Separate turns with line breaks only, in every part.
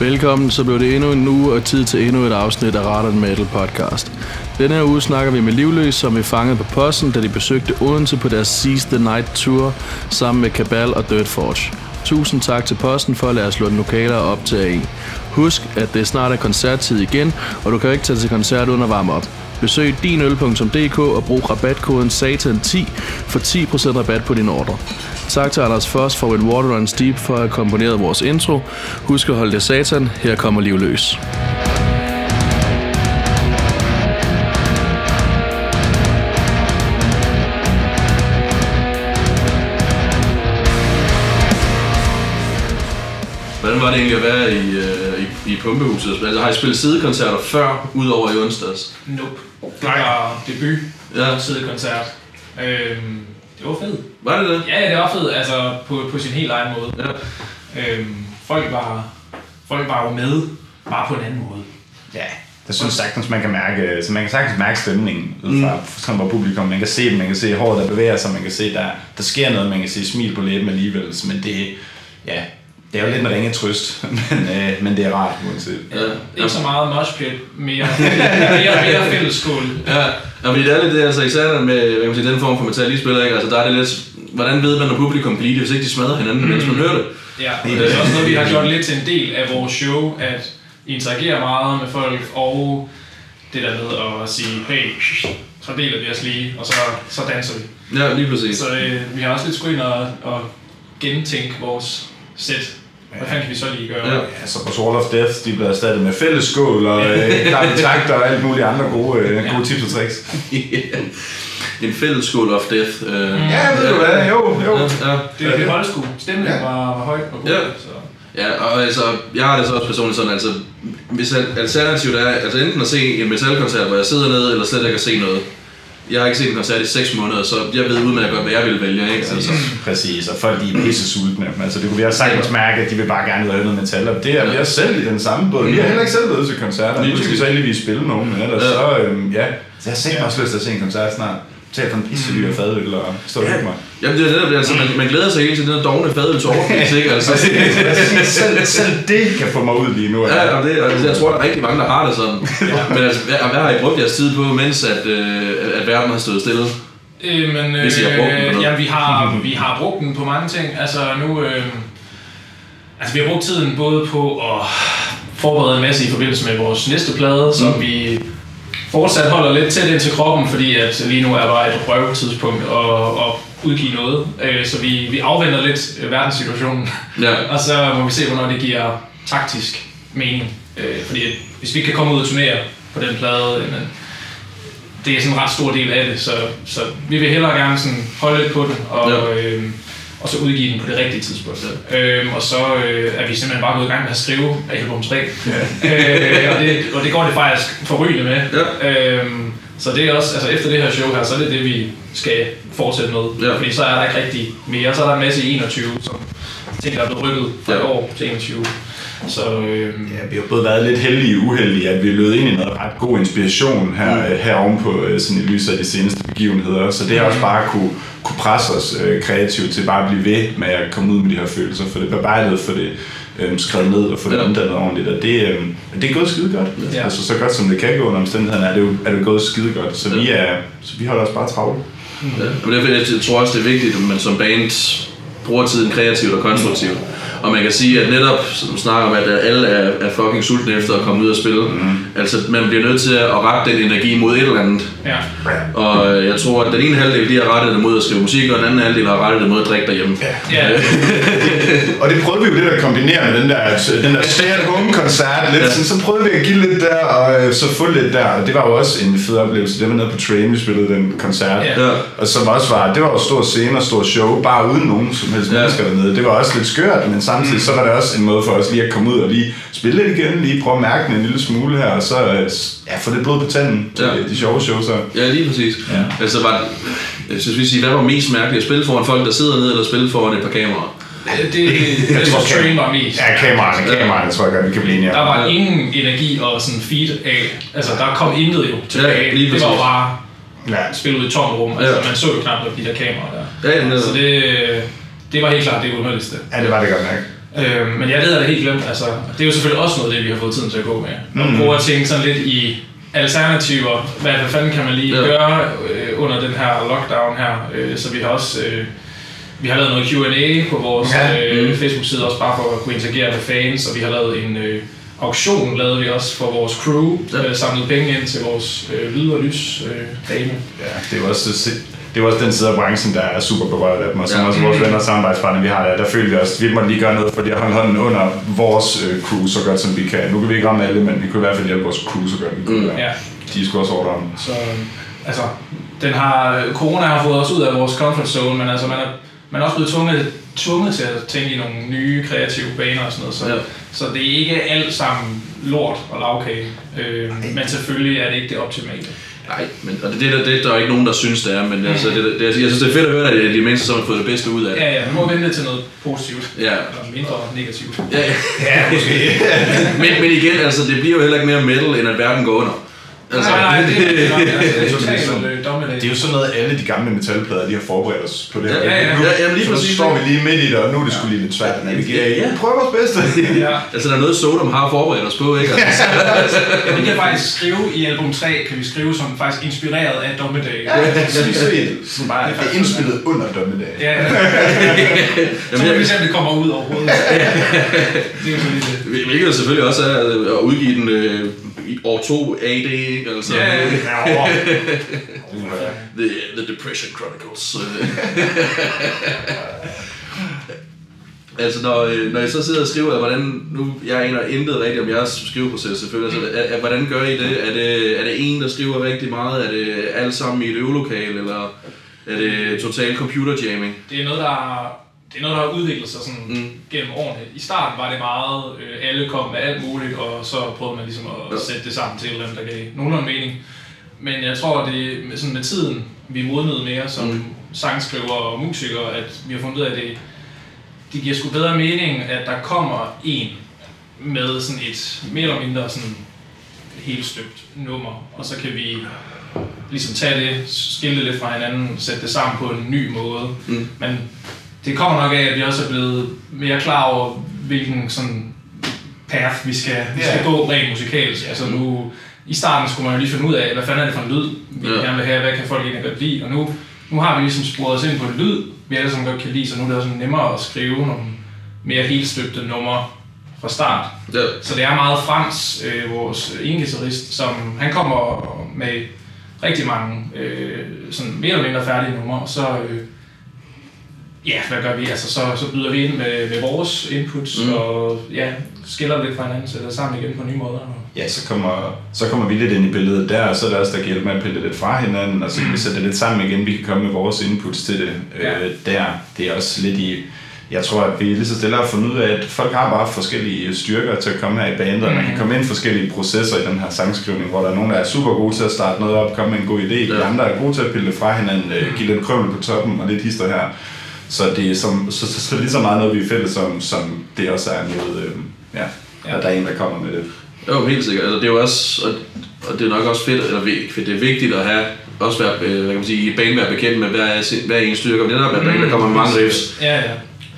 Velkommen, så blev det endnu en uge og tid til endnu et afsnit af Radon Metal Podcast. Denne her uge snakker vi med Livløs, som vi fangede på posten, da de besøgte Odense på deres Seize the Night Tour sammen med Kabal og Dirt Forge. Tusind tak til posten for at lade os slå den lokaler op til i. Husk, at det snart er koncerttid igen, og du kan ikke tage til koncert uden at varme op. Besøg dinøl.dk og brug rabatkoden SATAN10 for 10% rabat på din ordre. Tak til Anders Foss for When Water Runs Deep for at have komponeret vores intro. Husk at holde det satan. Her kommer liv løs. Hvordan var det egentlig at være i, øh, i, i Pumpehuset? Altså, har I spillet sidekoncerter før, udover i onsdags?
Nope. Det var debut.
Ja.
Sidekoncert. Øhm, det var fedt.
Var det det?
Ja, ja, det var fedt. Altså på, på sin helt egen måde.
Ja.
Øhm, folk var folk var jo med, bare på en anden måde.
Ja, det synes jeg sagtens, man kan mærke. Så man kan sagtens mærke stemningen ud fra, mm. fra publikum. Man kan se det, man kan se håret, der bevæger sig, man kan se, der, der sker noget, man kan se smil på læben alligevel. Men det, ja, det er jo lidt en ringe trøst, men, øh, men det er rart uanset.
Ja. Ikke så meget moshpit, mere, mere, mere fællesskål.
Ja, ja fordi det er lidt det, altså især med hvad kan man sige, den form for metal, I spiller, ikke? Altså der er det lidt, hvordan ved man, når publikum bliver det, hvis ikke de smadrer hinanden, mm. mens man hører det?
Ja, og det er også noget, vi har gjort lidt til en del af vores show, at interagere meget med folk, og det der med at sige, hey, så deler vi os lige, og så, så danser vi.
Ja, lige præcis.
Så øh, vi har også lidt skulle ind og, og gentænke vores sæt. Hvad fanden kan vi så lige gøre?
Ja.
Ja, så vores Wall of Death, de bliver erstattet med fællesskål og øh, takter og alt muligt andre gode, øh, gode tips og tricks.
en fælles school of death. Øh.
Ja, ved du hvad? Jo, jo.
Ja, ja.
Det, det holdt sgu. Stemningen
Ja.
var, var højt og god.
Ja.
Så.
Ja, og altså, jeg har det så også personligt sådan, altså, hvis al- alternativet er, altså enten at se en metalkoncert, hvor jeg sidder nede, eller slet ikke at se noget. Jeg har ikke set en koncert i 6 måneder, så jeg ved udmærket godt, hvad jeg vil vælge, ikke? Altså,
Præcis, og folk de er pisse sultne. Altså, det kunne vi have sagtens mærke, at de vil bare gerne ud høre noget metal. Og det er vi er selv i den samme båd. Vi har heller ikke selv været til koncerter. Nu skal vi
præcis.
så endelig spille nogen, men ellers
Ja.
så, øhm, ja. Så jeg har selv også lyst til at se en koncert snart. Tag for en pisse dyr fadøl og stå og hygge mig.
Jamen det er netop det, altså, man, man glæder sig hele til den der dogne fadøl til overpris, ikke? Altså,
selv, selv det kan få mig ud lige nu.
Ja, og det, og det, jeg tror, der er rigtig mange, der har det sådan. Men altså, hvad, hvad har I brugt jeres tid på, mens at, øh, at verden har stået stille?
Øh, men,
Hvis I har brugt den på
øh,
noget.
ja, vi har, vi har brugt den på mange ting. Altså nu... Øh, altså vi har brugt tiden både på at forberede en masse i forbindelse med vores næste plade, som
Mm.
vi fortsat holder lidt tæt ind til kroppen, fordi at lige nu er bare et røvtidspunkt at, at udgive noget. Øh, så vi, vi afventer lidt øh, verdenssituationen.
Ja.
Og så må vi se, hvornår det giver taktisk mening. Øh, fordi hvis vi kan komme ud og turnere på den plade, det er sådan en ret stor del af det, så, så vi vil hellere gerne sådan holde lidt på den, og,
Ja.
ja. Og så udgive den på det rigtige tidspunkt. Ja. Øhm, og så øh, er vi simpelthen bare gået i gang med at skrive album 3. Ja. øh, og, det, og det går det faktisk forrygende med.
Ja.
Øhm, så det er også, altså efter det her show her, så er det det, vi skal fortsætte med.
Ja.
Fordi så er der ikke rigtig mere. Så er der en masse i 21, som ting, der er blevet rykket fra
Ja.
ja. år til 21. Så øhm,
Ja, vi har både været lidt heldige og uheldige, at vi er løbet ind i noget ret god inspiration her, mm. her ovenpå øh, sådan i lyset af de seneste begivenheder. Så det har også bare kunne, kunne presse os øh, kreativt til bare at blive ved med at komme ud med de her følelser, for det bearbejdet, for det øh, skrevet ned og få det
Ja.
omdannet ordentligt. Og det, øh, det er gået skide godt.
Ja.
Altså så godt som det kan gå under omstændighederne, er det jo er det gået skide godt. Så, vi, er, så vi holder os bare travlt.
Ja. Og derfor, jeg tror også, det er vigtigt, at man som band bruger tiden kreativt og konstruktivt. Og man kan sige, at netop, som snakker om, at alle er, er fucking sultne efter at komme ud og spille. Mm. Altså, man bliver nødt til at rette den energi mod et eller andet.
Ja.
Og jeg tror, at den ene halvdel, de har rettet det mod at skrive musik, og den anden halvdel har rettet det mod at drikke derhjemme.
ja.
Og det prøvede vi jo lidt at kombinere med den der, den der stay-at-home-koncert. Lidt,
Ja.
sådan, så prøvede vi at give lidt der, og øh, så få lidt der. Og det var jo også en fed oplevelse. Det var nede på Train, vi spillede den koncert.
Ja.
Ja.
Og som også var, det var jo stor scene og stor show, bare uden nogen som helst
Ja.
ja. mennesker dernede. Det var også lidt skørt, men samtidig så var det også en måde for os lige at komme ud og lige spille lidt igen, lige prøve at mærke den en lille smule her, og så øh, ja, få lidt blod på tanden
Ja.
ja. de sjove shows.
Ja, lige præcis.
Ja.
Altså, var det, jeg synes, vi sige, hvad var mest mærkeligt? At spille foran folk, der sidder nede, eller spille foran et par kameraer?
Det, det, det, det
tror,
train var mest.
Ja, kameraerne, kameraerne tror jeg godt, vi kan blive enige om.
Der var ingen energi og sådan feed af. Altså, der kom intet jo tilbage.
Ja, lige
det var bare
Ja.
spillet ud i et tomt rum. Altså,
Ja.
man så jo knap nok de der kameraer der.
Ja, ja.
Så det, det var helt klart det underligste.
ja, det var det godt nok.
Øh, men jeg ved, at det helt glemt. Altså, det er jo selvfølgelig også noget af det, vi har fået tiden til at gå med. Og mm. prøve at tænke sådan lidt i alternativer. Hvad, hvad fanden kan man lige ja. gøre øh, under den her lockdown her? Øh, så vi har også... Øh, vi har lavet noget Q&A på vores ja. øh, Facebook-side, også bare for at kunne interagere med fans, og vi har lavet en øh, auktion, lavede vi også for vores crew, ja. øh, samlet penge ind til vores øh, lyd- og lys øh, dame.
Ja, det er også det er også den side af branchen, der er super berørt af dem, og som ja. også vores venner og samarbejdspartnere, vi har der, der føler vi også, vi må lige gøre noget, fordi at holde hånden under vores øh, crew så godt som vi kan. Nu kan vi ikke ramme alle, men vi kunne i hvert fald hjælpe vores crew så godt vi kunne. Mm. Ja. De er sgu også hårdt.
Så, altså, den har, corona har fået os ud af vores comfort zone, men altså, man er, man er også blevet tvunget, tvunget til at tænke i nogle nye kreative baner og sådan noget, så, ja. så det er ikke alt sammen lort og lavkage, øh, men selvfølgelig er det ikke det optimale.
Nej, men, og det, det, det, der er ikke nogen, der synes, det er, men mm. altså, det, det, jeg synes, det er fedt at høre, at det de mennesker, som har fået det bedste ud af det.
Ja, ja, nu må vente til noget positivt, ja. eller mindre negativt.
Ja, ja. ja måske. men, men igen, altså, det bliver jo heller ikke mere metal, end at verden går under.
Altså, nej, nej, det, det, det, det,
det, er jo sådan noget, alle de gamle metalplader, de har forberedt os på det her.
Ja, ja, ja.
Nu,
ja, ja lige præcis.
Så står vi lige midt i det, og nu er det ja. skulle lige lidt svært at navigere i. Ja. Prøv vores bedste.
ja. Altså, der er noget, Sodom har forberedt os på, ikke? Altså.
ja, vi kan faktisk skrive i album 3, kan vi skrive som faktisk inspireret af Dommedag.
Ja, det er bare det er indspillet under Dommedag.
Ja, ja. Så må vi se, om det kommer ud overhovedet. det er jo sådan lidt
Hvilket selvfølgelig også er at udgive den i år 2 AD, ikke? Altså,
ja, ja, ja.
the, the Depression Chronicles. altså, når, øh, når I så sidder og skriver, hvordan, nu, jeg aner intet rigtigt om jeres skriveproces selvfølgelig, altså, er, hvordan gør I det? Er, det? er det en, der skriver rigtig meget? Er det alt sammen i et øvelokal, eller er det total computer jamming?
Det er noget, der det er noget, der har udviklet sig sådan mm. gennem årene. I starten var det meget, øh, alle kom med alt muligt, og så prøvede man ligesom at ja. sætte det sammen til et eller andet, der gav nogenlunde mening. Men jeg tror, det med, sådan med tiden, vi modnede mere som mm. sangskriver og musikere, at vi har fundet ud af, at det, det giver sgu bedre mening, at der kommer en med sådan et mere eller mindre sådan helt støbt nummer, og så kan vi ligesom tage det, skille det lidt fra hinanden, sætte det sammen på en ny måde. Mm. Men det kommer nok af, at vi også er blevet mere klar over, hvilken sådan path vi skal, vi skal yeah. gå rent musikalsk. Altså nu, i starten skulle man jo lige finde ud af, hvad fanden er det for en lyd, vi yeah. gerne vil have, hvad kan folk egentlig godt lide, og nu, nu har vi ligesom sporet os ind på en lyd, vi alle sammen godt kan lide, så nu er det også nemmere at skrive nogle mere helstøbte numre fra start. Yeah. Så det er meget Frans, øh, vores engitarist, som han kommer med rigtig mange øh, sådan mere eller mindre færdige numre, og så øh, Ja, hvad gør vi? Altså, så, så byder vi ind med, med vores inputs, mm. og ja, skiller lidt fra hinanden, sætter sammen igen på nye måder.
Ja, så kommer, så kommer vi lidt ind i billedet der, og så er der også, der kan hjælpe med at pille lidt fra hinanden, og så kan vi sætte det lidt sammen igen. Vi kan komme med vores inputs til det ja. øh, der. Det er også lidt i... Jeg tror, at vi lige så stille har fundet ud af, at folk har bare forskellige styrker til at komme her i bandet, mm. og man kan komme ind i forskellige processer i den her sangskrivning, hvor der er nogen, der er super gode til at starte noget op, komme med en god idé, ja. de andre er gode til at pille det fra hinanden, øh, give lidt krømmel på toppen og lidt hister her. Så det er som, så, så, så lige så meget noget, vi er fælles som, som det også er noget, øh, ja, ja, at der er en, der kommer med det.
Jo, helt sikkert. Altså, det er jo også, og, og det er nok også fedt, eller fedt, det er vigtigt at have, også være, øh, hvad kan man sige, i banen være bekendt med, hvad er, hvad er ens styrker, men det er der, der, der kommer med mange riffs.
Ja, ja.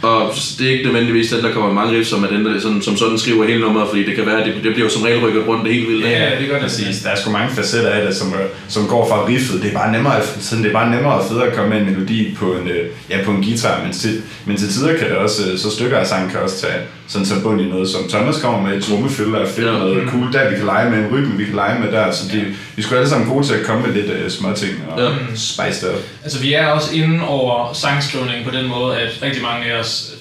Og det er ikke nødvendigvis den, der kommer mange riffs, som er den, der sådan, som sådan skriver hele nummeret, fordi det kan være, at det, det bliver som regel rykket rundt det helt vildt.
Ja, det gør det.
Præcis. Der er sgu mange facetter af det, som, som går fra riffet. Det er bare nemmere, sådan, det er bare nemmere og federe at komme med en melodi på en, øh, ja, på en guitar, men til, men til tider kan det også, øh, så stykker af sangen kan også tage sådan så bund i noget, som Thomas kommer med, et trommefylde af fedt, ja. noget cool der, vi kan lege med en rytme, vi kan lege med der, så de, vi skulle alle sammen gode til at komme med lidt uh, små ting og ja. spice det op.
Altså vi er også inde over sangskrivning på den måde, at rigtig mange af os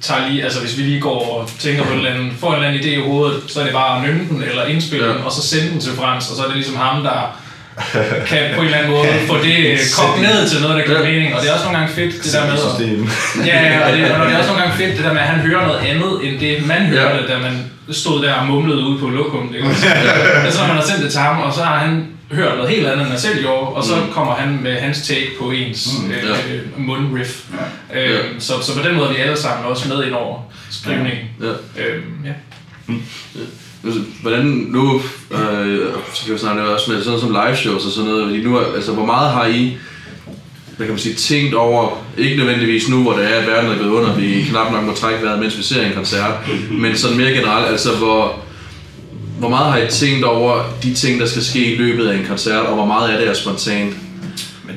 tager lige, altså hvis vi lige går og tænker på et eller andet, får en eller anden idé i hovedet, så er det bare at nynne den eller indspille ja. den, og så sende den til Frans, og så er det ligesom ham, der kan på en eller anden måde få det kogt ned til noget, der giver mening. Og det er også nogle gange fedt, det der med... At, ja, ja, og det, og det er også nogle gange fedt, det der med, at han hører noget andet, end det man hørte, ja. da man stod der og mumlede ude på lokum. Det er så man har sendt det til ham, og så har han hørt noget helt andet, end han selv gjorde, og så mm. kommer han med hans take på ens mm, øh, ja. mundriff. Ja. Øhm, ja. Så, så på den måde er vi alle sammen også med ind over skrivningen. Ja. Øhm, ja. Mm.
Hvordan nu, øh, så kan vi snakke også med sådan som live shows og sådan noget, nu, altså hvor meget har I hvad kan man sige, tænkt over, ikke nødvendigvis nu, hvor det er, at verden er gået under, vi knap nok må trække vejret, mens vi ser en koncert, men sådan mere generelt, altså hvor, hvor meget har I tænkt over de ting, der skal ske i løbet af en koncert, og hvor meget af det er spontant?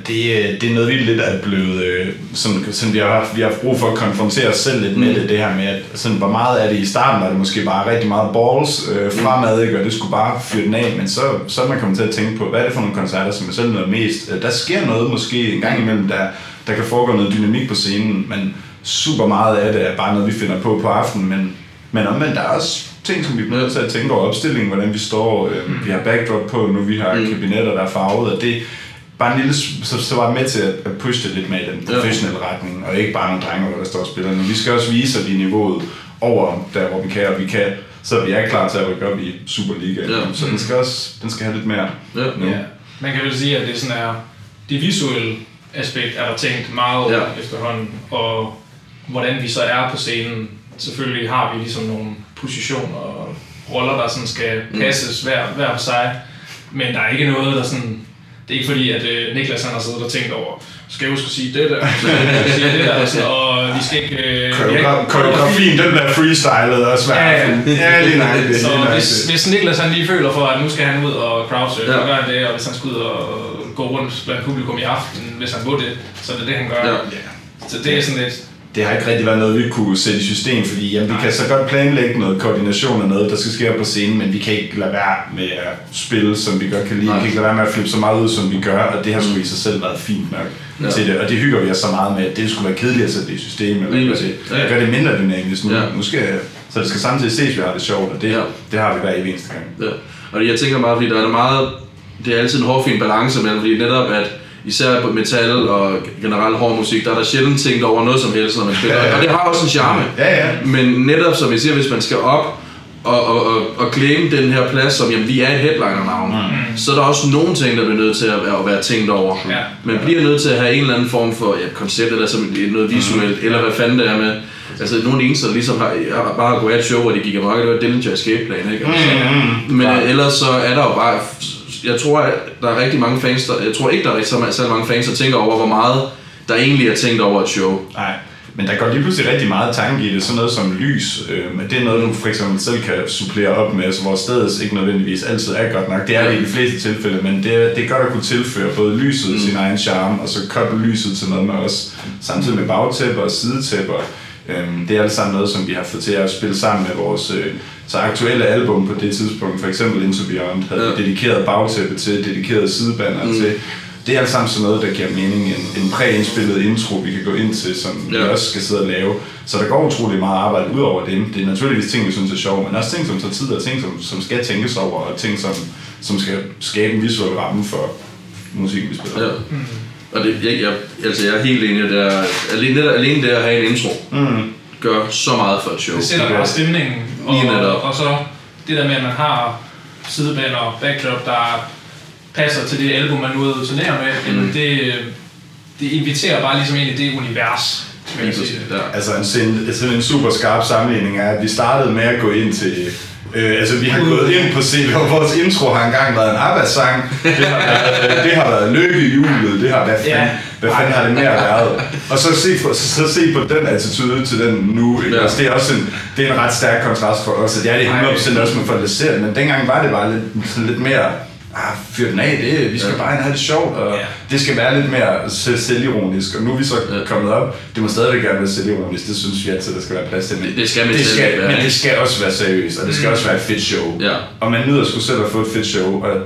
Det, øh, det er noget, vi lidt er blevet, øh, sådan, sådan, vi, har, vi har brug for at konfrontere os selv lidt med det, det her med, at sådan, hvor meget er det i starten, var det måske bare rigtig meget balls øh, fremad, ikke? og det skulle bare fyre den af, men så, så er man kommet til at tænke på, hvad er det for nogle koncerter, som er selv noget mest. Øh, Der sker noget måske en gang imellem, der, der kan foregå noget dynamik på scenen, men super meget af det er bare noget, vi finder på på aftenen, men, men omvendt, der er også ting, som vi bliver nødt til at tænke over opstillingen, hvordan vi står, øh, vi har backdrop på nu, vi har
Mm.
kabinetter, der er farvet, og det, bare en lille, så, så var jeg med til at, at pushe det lidt med i den
Ja.
professionelle retning, og ikke bare nogle drenge, der står og spiller. Men vi skal også vise, at vi er niveauet over der, hvor vi kan, og vi kan, så vi er klar til at rykke op i Superliga.
Ja.
Så den skal også den skal have lidt mere
Ja.
nu.
Ja. Man kan vel sige, at det sådan er, det visuelle aspekt er der tænkt meget over
Ja.
efterhånden, og hvordan vi så er på scenen. Selvfølgelig har vi ligesom nogle positioner og roller, der sådan skal passes hver, hver for sig, men der er ikke noget, der sådan... Det er ikke fordi, at øh, Niklas han har siddet og tænkt over, skal jeg huske at sige det der, skal jeg sige det der, og, sådan, og vi skal ikke... Øh,
Koreografien, den bliver freestylet og svært.
Ja, ja.
ja lige nok. Det,
Så
lige
hvis,
det.
hvis Niklas han lige føler for, at nu skal han ud og crowdsurfe,
Ja.
så gør han det, og hvis han skal ud og gå rundt blandt publikum i aften, hvis han må det, så er det det, han gør.
Ja.
Så det er sådan lidt...
Det har ikke rigtig været noget, vi kunne sætte i system, fordi jamen, vi kan så godt planlægge noget koordination og noget, der skal ske på scenen, men vi kan ikke lade være med at spille, som vi godt kan lide.
Nej.
Vi kan ikke lade være med at flippe så meget ud, som vi gør, og det har sgu i sig selv været fint nok
Ja.
til det. Og det hygger vi os så meget med, at det skulle være kedeligt at sætte det i system, eller det,
præcis. Ja, ja.
gøre det mindre dynamisk nu.
Ja.
nu skal, så det skal samtidig ses, at vi har det sjovt, og det,
Ja.
det har vi hver evig eneste gang.
Ja. Og jeg tænker meget, fordi der er meget, det er altid en hårfin balance mellem, fordi netop at især på metal og generelt hård musik, der er der sjældent tænkt over noget som helst, når man spiller. Og det har også en charme.
Ja, ja.
Men netop som jeg siger, hvis man skal op og, og, og, og claim den her plads, som jamen, vi er et headliner-navn, mm. så er der også nogle ting, der bliver nødt til at være, at være tænkt over.
Ja.
Man bliver nødt til at have en eller anden form for ja, koncept, eller som noget visuelt, mm. eller hvad fanden det er med. Altså, nogle eneste, der ligesom har, har bare gået et show, hvor de gik amok, det var Dillinger Escape Plan, ikke? Altså, men øh, ellers så er der jo bare... Jeg tror, at der er rigtig mange fans, der, jeg tror ikke, der er rigtig så mange fans, der tænker over, hvor meget der egentlig er tænkt over et show.
Nej, men der går lige pludselig rigtig meget tanke i det, sådan noget som lys. Øh, men det er noget, du for eksempel selv kan supplere op med, altså, hvor stedet ikke nødvendigvis altid er godt nok. Det er det i de fleste tilfælde, men det er, det er godt at kunne tilføre både lyset mm. sin egen charme, og så koble lyset til noget med os, samtidig med bagtæpper og sidetæpper. Øhm, det er alt sammen noget, som vi har fået til at spille sammen med vores øh, så aktuelle album på det tidspunkt, for eksempel Into Beyond, havde
Ja.
dedikeret bagtæppe til, dedikeret sidebander mm. til. Det er alt sammen sådan noget, der giver mening. En, en præindspillet intro, vi kan gå ind til, som ja. Vi også skal sidde og lave. Så der går utrolig meget arbejde ud over det. Det er naturligvis ting, vi synes er sjove, men også ting, som tager tid, og ting, som, som skal tænkes over, og ting, som, som skal skabe en visuel ramme for musikken, vi spiller.
Ja. Og det, jeg, jeg, altså jeg er helt enig, det er, alene, alene det at have en intro,
Mm.
Gør så meget for et show.
Det sætter bare stemningen, og,
Lige netop.
og så det der med, at man har sidebaner og backdrop, der passer til det album, man nu er ude at turnere med, mm. det, det inviterer bare ligesom ind i det univers.
Ja.
Altså en, sådan, sådan en super skarp sammenligning er, at vi startede med at gå ind til... Øh, altså vi har gået ind på scenen, og vores intro har engang været en ABBA-sang. Det har været, det har været lykke i julet. Det har, fanden,
Ja.
Hvad fanden har det mere været? Og så se, på, så, så se på den attitude til den nu. Ikke?
Ja.
Altså, det er også en, det er en ret stærk kontrast for os. Ja, det er 100% også med folk, men dengang var det bare lidt, sådan lidt mere ah, fyr den af, det, vi skal
Ja.
bare have det sjovt, og
Ja.
det skal være lidt mere selv- selvironisk, og nu er vi så
Ja.
kommet op, det må stadigvæk gerne være selvironisk, det synes vi altid, der skal være plads til, men
Det- skal
det skal,
være,
men
ikke?
det skal også være seriøst, og det skal også være et fedt show,
Ja.
og man nyder sgu selv at få et fedt show, og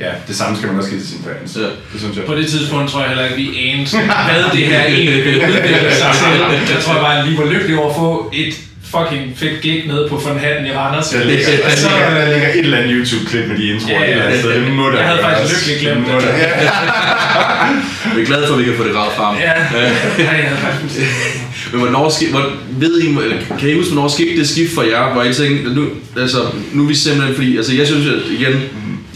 ja, det samme skal man også give til sine fans,
Ja.
det synes jeg.
På det tidspunkt tror jeg heller ikke, vi anede, hvad det her egentlig ville udvikle sig til. Jeg tror bare, at vi var lykkelige over at få et fucking fedt gig nede på Von Hatten i Randers.
Der ligger, der,
så-
ligger, der ligger et eller andet YouTube-klip med de introer,
Ja,
et eller andet sted. det må der
Jeg havde faktisk lykkeligt glemt
Det
det.
der- Ja.
Vi er glade for, at vi kan få det gravet frem.
Ja, ja, jeg havde faktisk
Men hvornår ske, hvor, ved I, kan I huske, hvornår skete det skift for jer, hvor I tænkte, nu, altså, nu er vi simpelthen, fordi, altså jeg synes at igen,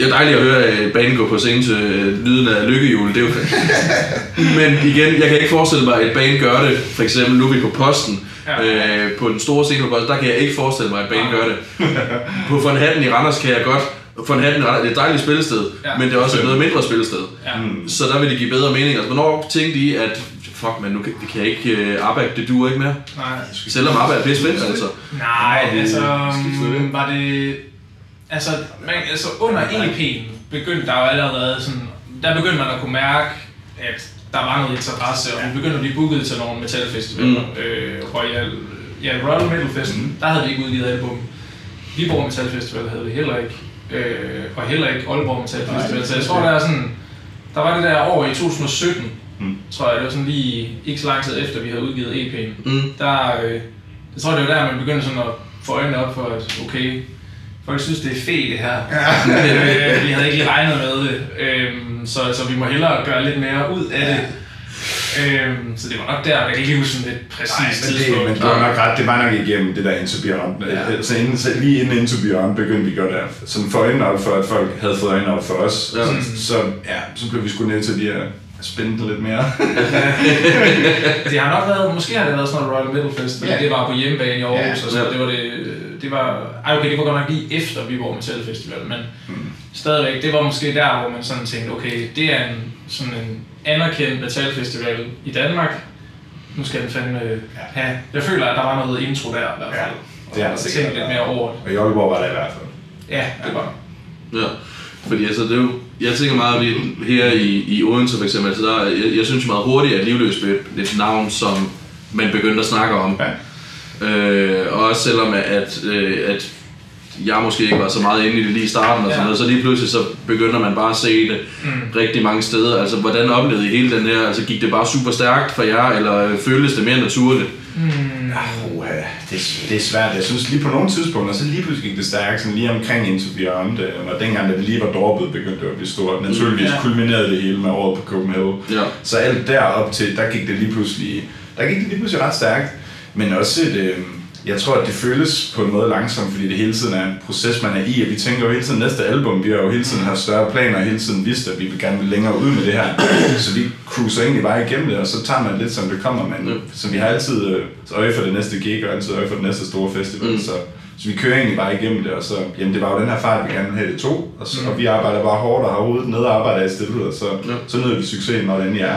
det er dejligt at høre at banen gå på scenen til øh, lyden af lykkehjul, det er jo Men igen, jeg kan ikke forestille mig, at et band gør det, for eksempel nu er vi på posten,
Ja.
øh, på den store scene på posten, der kan jeg ikke forestille mig, at et band gør det. På Von Hatten i Randers kan jeg godt for en handel, det er et dejligt spillested,
Ja.
ja. men det er også et noget mindre spillested.
Ja.
Mm.
Så der vil det give bedre mening. Altså, hvornår tænkte I, at fuck man, nu kan, det kan jeg ikke, uh, ABBA, det duer ikke mere?
Nej.
Selvom ABBA er pisse fedt, altså.
Nej, altså,
det?
var det... Altså, man, altså under EP'en begyndte der jo allerede sådan... Der begyndte man at kunne mærke, at der var noget interesse, og vi begyndte at blive booket til nogle metalfestivaler. Mm. Øh, Royal, ja, Royal Metal Fest, mm. der havde vi ikke udgivet album. Viborg Metal Festival havde vi heller ikke. Øh, og heller ikke Aalborg Metal Festival. Så jeg tror, der er sådan... Der var det der år i 2017,
Mm.
tror jeg, det var sådan lige ikke så lang tid efter, vi havde udgivet EP'en.
Mm.
Der, øh, jeg tror, det var der, man begyndte sådan at få øjnene op for, at okay, folk synes, det er fedt det her. Ja. øh, vi havde ikke lige regnet med det, øhm, så, så vi må hellere gøre lidt mere ud af det. Øhm, så det var nok der, jeg kan ikke huske sådan et
Nej,
præcist
men det, men har nok ret, det var nok igennem det der Into Beyond.
Ja.
Ja. Så, inden, så lige inden Into Beyond begyndte vi godt at sådan få øjnene op for, at folk havde fået øjnene op for os.
Ja.
Så, så, ja, så blev vi sgu nødt til lige at spænde den lidt mere.
Det har nok været, måske har det været sådan noget Royal Metal Fest, fordi
Ja.
det var på hjemmebane i Aarhus,
Ja.
og så det var det, det var, ej okay, det var godt nok lige efter Viborg Metal Festival, men
Mm.
stadigvæk, det var måske der, hvor man sådan tænkte, okay, det er en, sådan en anerkendt metalfestival i Danmark. Nu skal den fandme have... Jeg føler, at der var noget intro der i hvert
Ja,
fald.
det er der sikkert.
lidt mere over det.
Og i Aalborg var der i hvert fald.
Ja, det var
Ja, fordi altså, det er jo, jeg tænker meget, at vi her i, i Odense for eksempel, altså der, jeg, jeg synes meget hurtigt, at Livløs blev et navn, som man begyndte at snakke om.
Ja.
Øh, og også selvom, at, øh, at jeg måske ikke var så meget inde i det lige i starten og sådan
Ja.
noget, så lige pludselig så begynder man bare at se det
Mm.
rigtig mange steder. Altså, hvordan oplevede I hele den her, altså gik det bare super stærkt for jer, eller øh, føltes det mere naturligt?
Mm.
Uha, det, er- det er svært. Jeg synes lige på nogle tidspunkter, så lige pludselig gik det stærkt, sådan lige omkring Into Beyond, øh, og dengang, da det lige var droppet, begyndte det at blive stort. Naturligvis
Ja.
kulminerede det hele med året på Copenhagen.
Ja.
Så alt derop til, der gik det lige pludselig, der gik det lige pludselig ret stærkt. Men også et, øh, jeg tror, at det føles på en måde langsomt, fordi det hele tiden er en proces, man er i, og vi tænker jo hele tiden næste album, vi har jo hele tiden haft større planer, og hele tiden vidst, at vi vil gerne vil længere ud med det her. Så vi cruiser egentlig bare igennem det, og så tager man lidt, som det kommer, men så vi har altid øh, øje for det næste gig, og altid øje for den næste store festival,
Mm.
så, så vi kører egentlig bare igennem det, og så, jamen det var jo den her fart, vi gerne ville have det to, og, så, og vi arbejder bare hårdt og har hovedet nede og arbejder i stillhed, og så,
Ja.
så nyder vi succesen, når den er.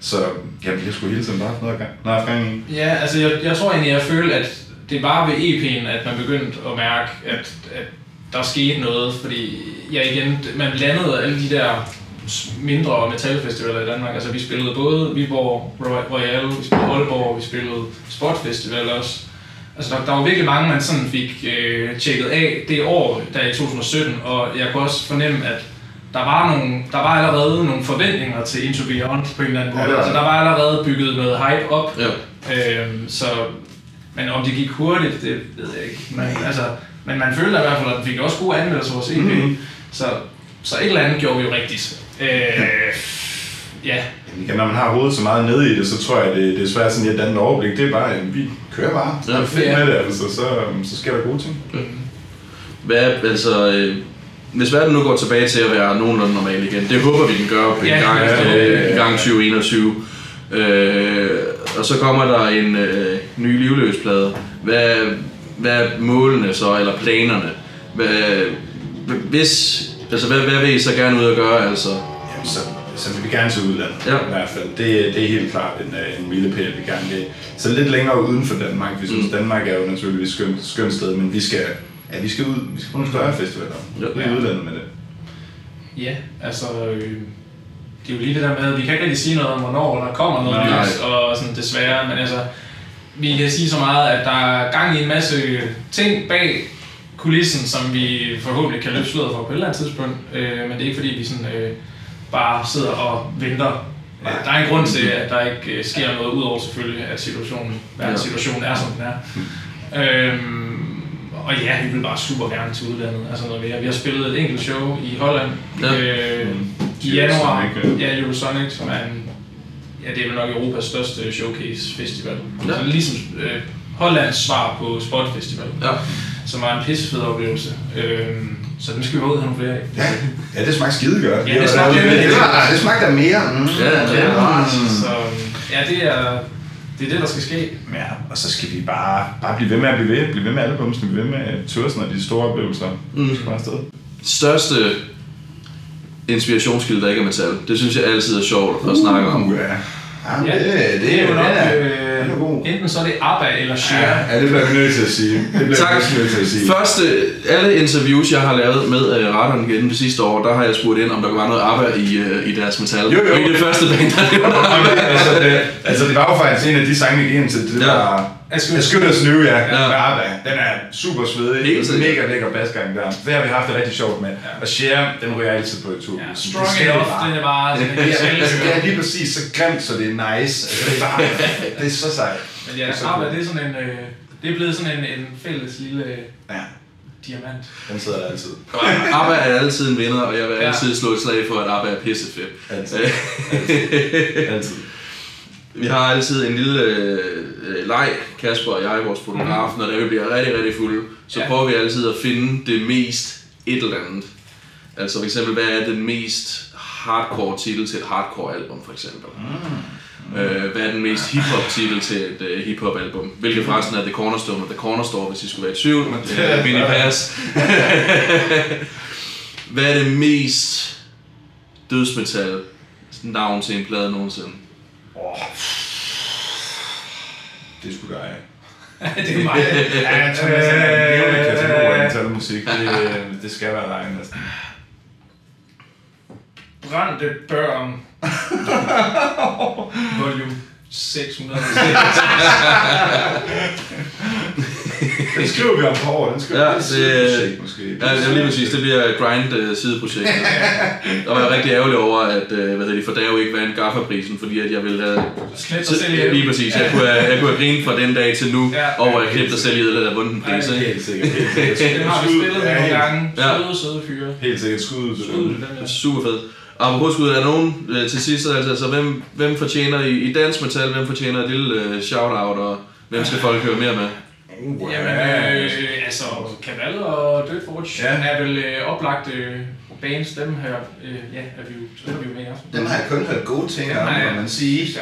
Så jamen, vi har sgu hele tiden bare haft noget gang, noget gang i.
Ja, altså jeg, jeg tror egentlig, jeg følte, at det var ved EP'en, at man begyndte at mærke, at, at der skete noget, fordi ja igen, man landede alle de der mindre metalfestivaler i Danmark. Altså vi spillede både Viborg Roy- Royal, vi spillede Aalborg, vi spillede Sportfestival også. Altså der, der var virkelig mange, man sådan fik øh, tjekket af det år, der i 2017, og jeg kunne også fornemme, at der var, nogle, der var allerede nogle forventninger til Into Beyond på en eller anden
Ja,
måde.
var
altså
der.
var allerede bygget noget hype op,
Ja.
Øhm, så, men om det gik hurtigt, det ved jeg ikke. Men, altså, men man følte i hvert fald, at den fik også gode anmeldelser hos EP.
Mhm.
Mm-hmm. Så, så et eller andet gjorde vi jo rigtigt. Øh, ja,
Jamen, når man har hovedet så meget nede i det, så tror jeg, det, det er svært sådan at danne overblik. Det er bare, jamen, vi kører bare.
Ja.
Ja, er fedt
Ja.
med det, altså, så, så sker der gode ting.
Hvad, altså, øh, hvis verden nu går tilbage til at være nogenlunde normal igen, det håber vi den gør på en
Ja,
gang,
ja,
ja,
øh,
ja,
gang 2021. Øh, og så kommer der en øh, ny livløsplade. Hvad, hvad er målene så, eller planerne? Hvad, hvis, altså, hvad, hvad vil I så gerne ud og gøre? Altså?
Jamen, så, så vil vi gerne til udlandet,
Ja.
i hvert fald. Det, det er helt klart en, øh, en milepæl, vi gerne vil. Så lidt længere uden for Danmark. Vi synes,
Mm.
mm. Danmark er jo naturligvis et skønt, skønt sted, men vi skal, ja, vi skal ud, vi skal på nogle større festivaler.
Ja.
Ja. I udlandet med det.
ja altså... Øh, det er jo lige det der med, at vi kan ikke rigtig sige noget om, hvornår der kommer noget
Nej.
nyt, og sådan desværre, men altså, vi kan sige så meget, at der er gang i en masse ting bag kulissen, som vi forhåbentlig kan løbe sløret for på et eller andet tidspunkt, øh, men det er ikke fordi, vi sådan, øh, bare sidder og venter.
Ja.
Der er en grund til, at der ikke øh, sker noget, udover selvfølgelig, at situationen, verdens
Ja.
situation er, som den er. Øhm, og ja, vi vil bare super gerne til udlandet. Altså noget mere. Vi har spillet et enkelt show i Holland
Ja.
øh,
Mm.
i januar.
Eurosonic,
Ja, Eurosonic, som er en, ja, det er vel nok Europas største showcase festival.
Ja.
Ja. Så ligesom øh, Hollands svar på Spot Festival,
Ja.
som var en pissefed oplevelse. Øhm, så den skal vi ud og have nogle flere af.
Ja, ja det smagte skide godt.
Ja, det smagte-
det, det, det smagte af mere. Mm.
Ja, det er
rart.
Mm.
Så ja, det er, det er det, der skal ske.
Ja, og så skal vi bare, bare blive ved med at blive ved, blive ved med albumsen, blive ved med tursen og de store oplevelser.
Mm.
Vi skal bare afsted.
største inspirationskilde, der ikke er metal. Det synes jeg altid er sjovt at snakke om.
Uh, ja. Jamen,
Ja,
det, det,
det er jo nok,
den er god.
øh, enten så er det ABBA eller Cher.
Ja, det bliver vi nødt til at sige. Det bliver
Tak.
vi nødt til at sige.
Første, alle interviews, jeg har lavet med uh, Radon gennem det sidste år, der har jeg spurgt ind, om der var noget ABBA i, uh, i deres metal.
Jo, jo.
Og i det første band, der
Jamen,
ABBA.
altså, det, altså, det var jo faktisk en af de sange, vi gik ind til. Det
Ja.
var... Skytter snøve, ja.
Ja.
ja. Med ABBA. Den er super svedig.
Helt
mega lækker basgang der. Det har vi haft det rigtig sjovt med. Og Cher, den ryger jeg altid på i tur.
Ja, strong enough, den er bare sådan en
Ja, er lige præcis så grimt, så det er nice. Altså, det, er bare, det er så sejt.
Men ja,
Det er så
ABBA,
cool.
det er sådan en, øh, det er blevet sådan en, en fælles lille
Ja,
diamant.
den sidder der altid.
ABBA er altid en vinder, og jeg vil
Ja.
altid slå et slag for, at ABBA er pissefedt.
Altid. Altid.
Vi har altid en lille øh, leg, Kasper og jeg, vores fotograf, når det er, vi bliver rigtig, rigtig fulde, så
Ja.
prøver vi altid at finde det mest et eller andet. Altså for eksempel, hvad er den mest hardcore titel til et hardcore album, for eksempel? Mm. Øh, hvad er den mest hip-hop titel til et uh, hip-hop album? Hvilket forresten er The Cornerstone og The Cornerstore, hvis I skulle være i tvivl. Uh, Vinnie Pass. hvad er det mest dødsmetal navn til en plade nogensinde?
Oh. Det er sgu dig.
det er mig.
Ja, jeg tror, det er en levende katalog af metalmusik. Det, det skal være dig næsten.
Brændte børn. Volume 600.
Den skriver vi om på år. Den skriver
Ja,
vi
det-
sideprojekt måske.
Ja, det er lige præcis. Det bliver grind uh, sideprojekt. Der var jeg rigtig ærgerlig over, at uh, hvad hedder det, for Dave ikke vandt Gaffa-prisen, fordi at jeg ville have...
Knæt sig selv
lige præcis. Jeg kunne, have, jeg kunne have grinet fra den dag til nu,
Ja.
over at Knip dig selv i eller have vundet en pris.
Ja,
ikke?
Helt sikkert. Helt sikkert.
Den har vi spillet nogle gange.
Ja.
Søde, søde fyre.
Helt sikkert skud.
Super fedt. Apropos skud, er der nogen øh, til sidst, altså, altså hvem, hvem fortjener i, i dansk metal, hvem fortjener et lille øh, shout-out, og hvem skal folk høre mere med?
Jamen, øh, altså, Cavallo og Dirt Forge
Ja.
er vel øh, oplagt øh, bands, dem her, øh, ja, er vi jo, så er vi jo med i aften.
Den har jeg kun hørt gode ting
Dem
om, må man sige.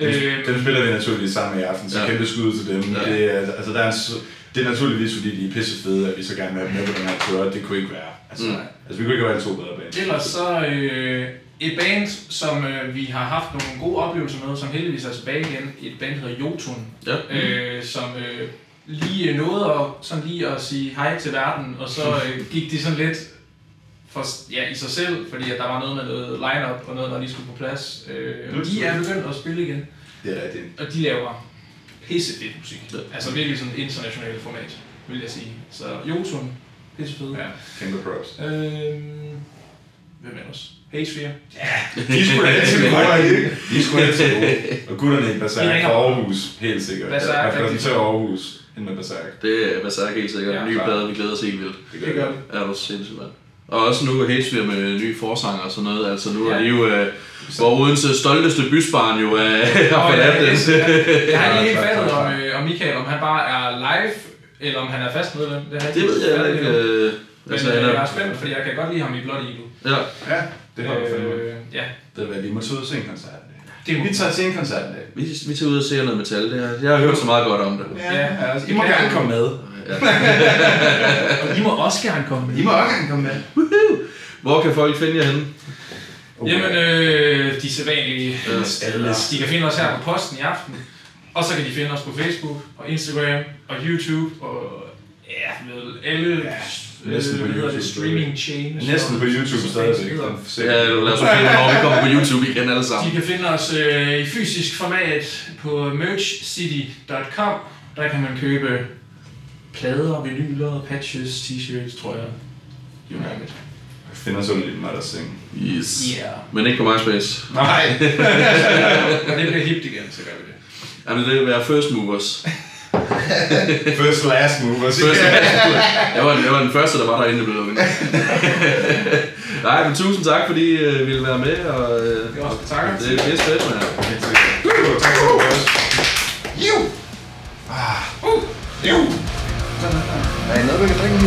øh,
Dem spiller vi naturligvis sammen i aften, så
Ja.
kæmpe skud til dem.
Ja.
Det, er, altså, der er en, det er naturligvis, fordi de er pisse fede, at vi så gerne vil have dem med på den her tur. Det kunne ikke være. Altså,
Mm.
mm. altså vi kunne ikke valgt to bedre baner.
Ellers så øh, et band, som øh, vi har haft nogle gode oplevelser med, som heldigvis er tilbage igen. Et band, der hedder Jotun,
Ja.
øh, som øh, lige nåede at, sådan lige at sige hej til verden, og så øh, gik de sådan lidt for, ja, i sig selv, fordi at der var noget med noget line-up og noget, der lige skulle på plads. Øh, og de er begyndt at spille igen,
Det er rigtigt.
og de laver pissefedt musik.
Ja.
Altså virkelig sådan internationale format, vil jeg sige. Så Jotun, pissefed.
Ja, kæmpe props.
Øhm, hvem ellers? H4.
De skulle altid gode, ikke? De skulle altid gode. Og gutterne i Berserk fra Aarhus, helt sikkert.
Berserk,
Jeg
rigtig
repræsenterer Aarhus ind med Berserk.
Det er Berserk helt sikkert.
Ja,
ny plade, vi glæder os helt vildt.
Det gør vi.
Er du sindssygt, mand. Og også nu er Hatespear med ny forsanger og sådan noget. Altså nu er
Ja.
de jo, øh, hvor Odense stolteste bysbarn jo er, har forladt
ja,
den.
ja. Jeg har ikke helt fattet, om, øh, om Michael, om han bare er live, eller om han er fast medlem. Det, har
Det ved jeg ikke. Øh,
Men
altså,
øh,
han
jeg er
er,
spændt, fordi jeg kan godt lide ham i Blood Eagle.
ja,
Ja, det har du fandme.
Øh, ja,
Det er hvad, vi må tage ud og se en koncert.
det
Vi tager til en koncert
vi, vi tager ud og ser noget metal. Det er, jeg har hørt så meget godt om det.
Ja,
ja altså, I må gerne komme med.
Og I må også gerne komme med.
I må også gerne komme med.
Hvor kan folk finde jer henne?
Jamen, øh, de sædvanlige.
Ja.
Alle.
De kan finde os her på posten i aften. Og så kan de finde os på Facebook og Instagram og YouTube og ja, ved alle
Ja, næsten
øh,
på
hedder det,
YouTube
streaming chains.
Næsten på YouTube stadigvæk.
Ja, lad os finde, når vi kommer på YouTube igen alle
De
sammen.
kan finde os øh, i fysisk format på merchcity.com. Der kan man købe plader, vinyler, patches, t-shirts, tror jeg. You name it.
Finder så lidt mig der sing.
Yes.
Yeah.
Men ikke på MySpace.
Nej.
Og det bliver hipt igen, så gør vi det.
Jamen, det vil være first movers.
First last move.
First jeg, var, jeg var den første, der var derinde, der blev lukket. Nej, men tusind tak, fordi I øh, ville være med. Og, øh,
Det er også takker.
det er pisse fedt, mand.
Sikkert. Tak for det. Jo. Ah. Jo.
Er I noget, vi kan drikke